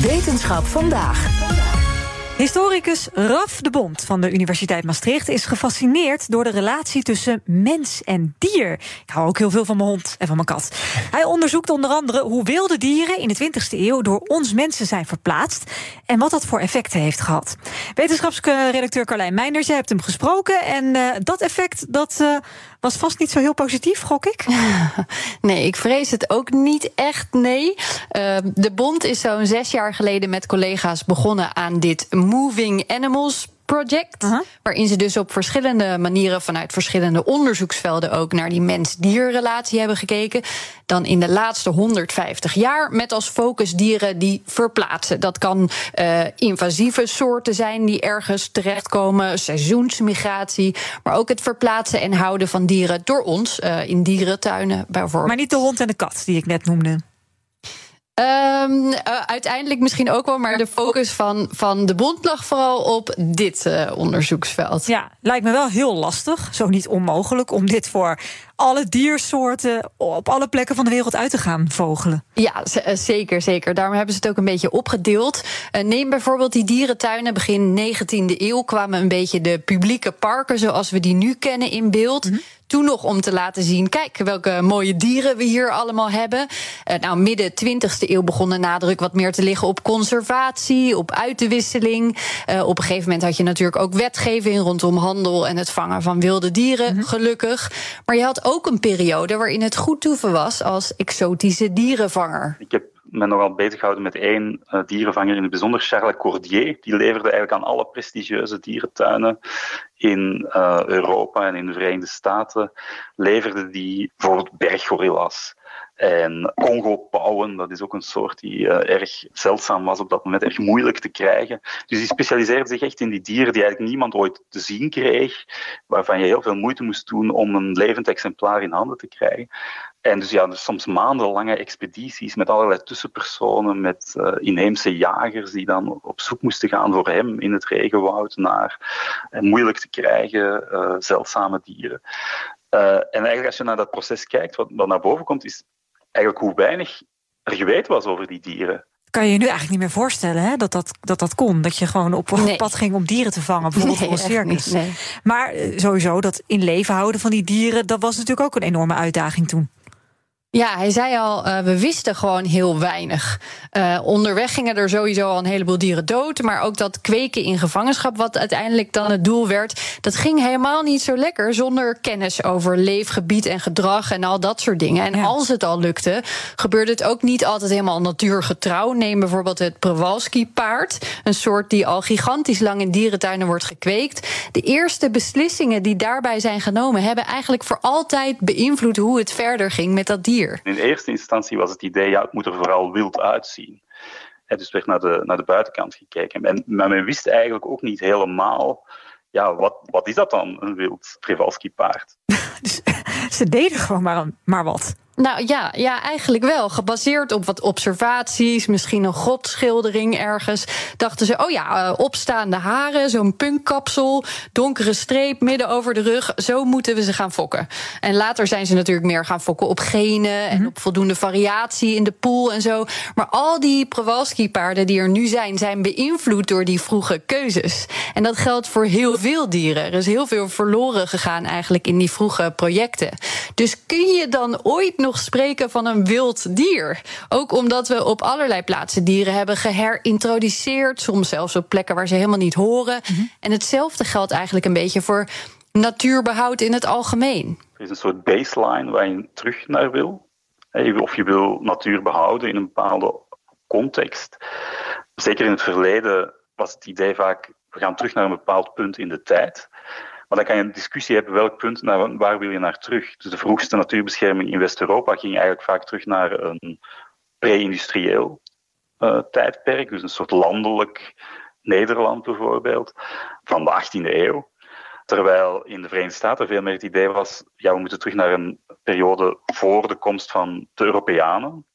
Wetenschap vandaag. Historicus Raf de Bond van de Universiteit Maastricht is gefascineerd door de relatie tussen mens en dier. Ik hou ook heel veel van mijn hond en van mijn kat. Hij onderzoekt onder andere hoe wilde dieren in de 20e eeuw door ons mensen zijn verplaatst en wat dat voor effecten heeft gehad. Wetenschapsredacteur Carlijn Meinders, je hebt hem gesproken en uh, dat effect dat uh, was vast niet zo heel positief, gok ik. Nee, ik vrees het ook niet echt. Nee. Uh, de Bond is zo'n zes jaar geleden met collega's begonnen aan dit Moving Animals Project. Uh -huh. Waarin ze dus op verschillende manieren vanuit verschillende onderzoeksvelden ook naar die mens-dierrelatie hebben gekeken. Dan in de laatste 150 jaar met als focus dieren die verplaatsen. Dat kan uh, invasieve soorten zijn die ergens terechtkomen, seizoensmigratie. Maar ook het verplaatsen en houden van dieren door ons uh, in dierentuinen bijvoorbeeld. Maar niet de hond en de kat die ik net noemde. Um, uh, uiteindelijk misschien ook wel, maar de focus van, van de bond lag vooral op dit uh, onderzoeksveld. Ja, lijkt me wel heel lastig, zo niet onmogelijk, om dit voor alle diersoorten op alle plekken van de wereld uit te gaan vogelen. Ja, zeker, zeker. Daarom hebben ze het ook een beetje opgedeeld. Uh, neem bijvoorbeeld die dierentuinen. Begin 19e eeuw kwamen een beetje de publieke parken zoals we die nu kennen in beeld. Mm -hmm. Toen nog om te laten zien, kijk welke mooie dieren we hier allemaal hebben. Uh, nou, midden 20e eeuw begon de nadruk wat meer te liggen op conservatie, op uitwisseling. Uh, op een gegeven moment had je natuurlijk ook wetgeving rondom handel en het vangen van wilde dieren, mm -hmm. gelukkig. Maar je had ook een periode waarin het goed toeven was als exotische dierenvanger. Ik heb me nogal bezig gehouden met één uh, dierenvanger in het bijzonder, Charles Cordier. Die leverde eigenlijk aan alle prestigieuze dierentuinen in uh, Europa en in de Verenigde Staten. Leverde die bijvoorbeeld berggorilla's. En Congo-pauwen, dat is ook een soort die uh, erg zeldzaam was op dat moment, erg moeilijk te krijgen. Dus die specialiseerde zich echt in die dieren die eigenlijk niemand ooit te zien kreeg, waarvan je heel veel moeite moest doen om een levend exemplaar in handen te krijgen. En dus ja, dus soms maandenlange expedities met allerlei tussenpersonen, met uh, inheemse jagers die dan op zoek moesten gaan voor hem in het regenwoud naar uh, moeilijk te krijgen zeldzame dieren. En eigenlijk als je naar dat proces kijkt, wat dan naar boven komt, is eigenlijk hoe weinig er geweten was over die dieren. Kan je je nu eigenlijk niet meer voorstellen hè, dat, dat, dat dat kon? Dat je gewoon op nee. pad ging om dieren te vangen, bijvoorbeeld nee, voor een circus. Niet, nee. Maar sowieso, dat in leven houden van die dieren, dat was natuurlijk ook een enorme uitdaging toen. Ja, hij zei al, uh, we wisten gewoon heel weinig. Uh, onderweg gingen er sowieso al een heleboel dieren dood. Maar ook dat kweken in gevangenschap, wat uiteindelijk dan het doel werd... dat ging helemaal niet zo lekker zonder kennis over leefgebied en gedrag... en al dat soort dingen. En ja. als het al lukte, gebeurde het ook niet altijd helemaal natuurgetrouw. Neem bijvoorbeeld het Przewalski-paard. Een soort die al gigantisch lang in dierentuinen wordt gekweekt. De eerste beslissingen die daarbij zijn genomen... hebben eigenlijk voor altijd beïnvloed hoe het verder ging met dat dier. In eerste instantie was het idee, ja, het moet er vooral wild uitzien. He, dus werd naar de, naar de buitenkant gekeken. En, maar men wist eigenlijk ook niet helemaal, ja, wat, wat is dat dan, een wild Przewalski-paard? dus ze deden gewoon maar, maar wat. Nou ja, ja, eigenlijk wel. Gebaseerd op wat observaties, misschien een godschildering ergens. Dachten ze, oh ja, opstaande haren, zo'n punkkapsel, donkere streep midden over de rug. Zo moeten we ze gaan fokken. En later zijn ze natuurlijk meer gaan fokken op genen en op voldoende variatie in de pool en zo. Maar al die Przewalski-paarden die er nu zijn, zijn beïnvloed door die vroege keuzes. En dat geldt voor heel veel dieren. Er is heel veel verloren gegaan eigenlijk in die vroege projecten. Dus kun je dan ooit nog spreken van een wild dier. Ook omdat we op allerlei plaatsen dieren hebben geherintroduceerd. Soms zelfs op plekken waar ze helemaal niet horen. Mm -hmm. En hetzelfde geldt eigenlijk een beetje voor natuurbehoud in het algemeen. Er is een soort baseline waar je terug naar wil. Of je wil natuur behouden in een bepaalde context. Zeker in het verleden was het idee vaak, we gaan terug naar een bepaald punt in de tijd. Maar dan kan je een discussie hebben welk punt, naar, waar wil je naar terug? Dus de vroegste natuurbescherming in West-Europa ging eigenlijk vaak terug naar een pre-industrieel uh, tijdperk, dus een soort landelijk Nederland bijvoorbeeld, van de 18e eeuw. Terwijl in de Verenigde Staten veel meer het idee was, ja, we moeten terug naar een periode voor de komst van de Europeanen.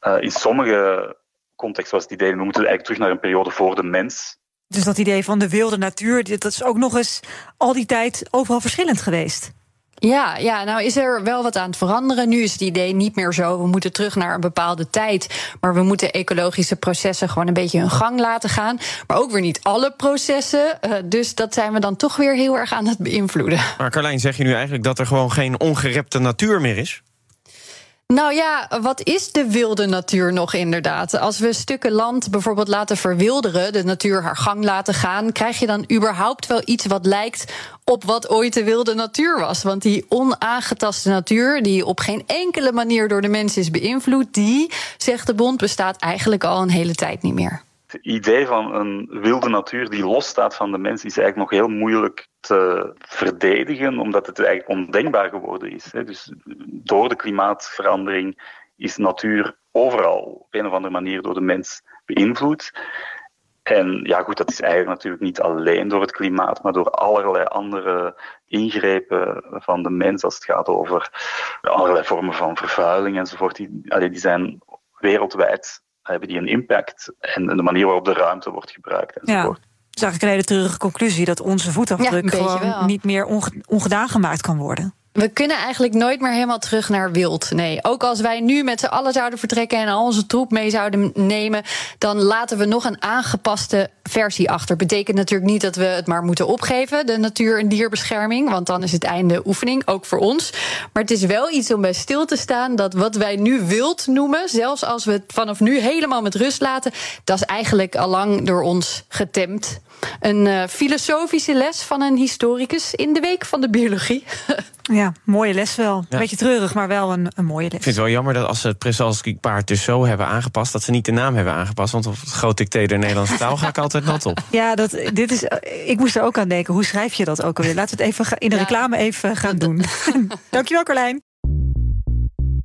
Uh, in sommige contexten was het idee, we moeten eigenlijk terug naar een periode voor de mens. Dus dat idee van de wilde natuur, dat is ook nog eens al die tijd overal verschillend geweest. Ja, ja, nou is er wel wat aan het veranderen. Nu is het idee niet meer zo, we moeten terug naar een bepaalde tijd. Maar we moeten ecologische processen gewoon een beetje hun gang laten gaan. Maar ook weer niet alle processen. Uh, dus dat zijn we dan toch weer heel erg aan het beïnvloeden. Maar Carlijn, zeg je nu eigenlijk dat er gewoon geen ongerepte natuur meer is? Nou ja, wat is de wilde natuur nog inderdaad? Als we stukken land bijvoorbeeld laten verwilderen, de natuur haar gang laten gaan, krijg je dan überhaupt wel iets wat lijkt op wat ooit de wilde natuur was? Want die onaangetaste natuur, die op geen enkele manier door de mens is beïnvloed, die, zegt de Bond, bestaat eigenlijk al een hele tijd niet meer het idee van een wilde natuur die losstaat van de mens is eigenlijk nog heel moeilijk te verdedigen, omdat het eigenlijk ondenkbaar geworden is. Dus door de klimaatverandering is natuur overal op een of andere manier door de mens beïnvloed. En ja, goed, dat is eigenlijk natuurlijk niet alleen door het klimaat, maar door allerlei andere ingrepen van de mens als het gaat over allerlei vormen van vervuiling enzovoort. Die, die zijn wereldwijd hebben die een impact en de manier waarop de ruimte wordt gebruikt enzovoort. Ja. Dat is eigenlijk een hele treurige conclusie dat onze voetafdruk gewoon niet meer ongedaan gemaakt kan worden. We kunnen eigenlijk nooit meer helemaal terug naar wild. Nee, ook als wij nu met z'n allen zouden vertrekken en al onze troep mee zouden nemen, dan laten we nog een aangepaste versie achter. Betekent natuurlijk niet dat we het maar moeten opgeven, de natuur- en dierbescherming, want dan is het einde oefening, ook voor ons. Maar het is wel iets om bij stil te staan dat wat wij nu wild noemen, zelfs als we het vanaf nu helemaal met rust laten, dat is eigenlijk al lang door ons getemd. Een uh, filosofische les van een historicus in de week van de biologie. Ja, mooie les wel. Een beetje treurig, maar wel een, een mooie les. Ik vind het wel jammer dat als ze het Presalski-paard dus zo hebben aangepast... dat ze niet de naam hebben aangepast. Want op het groot dicté der Nederlandse taal ga ik altijd nat op. Ja, dat, dit is, ik moest er ook aan denken. Hoe schrijf je dat ook alweer? Laten we het even in de reclame even gaan doen. Dankjewel, Carlijn.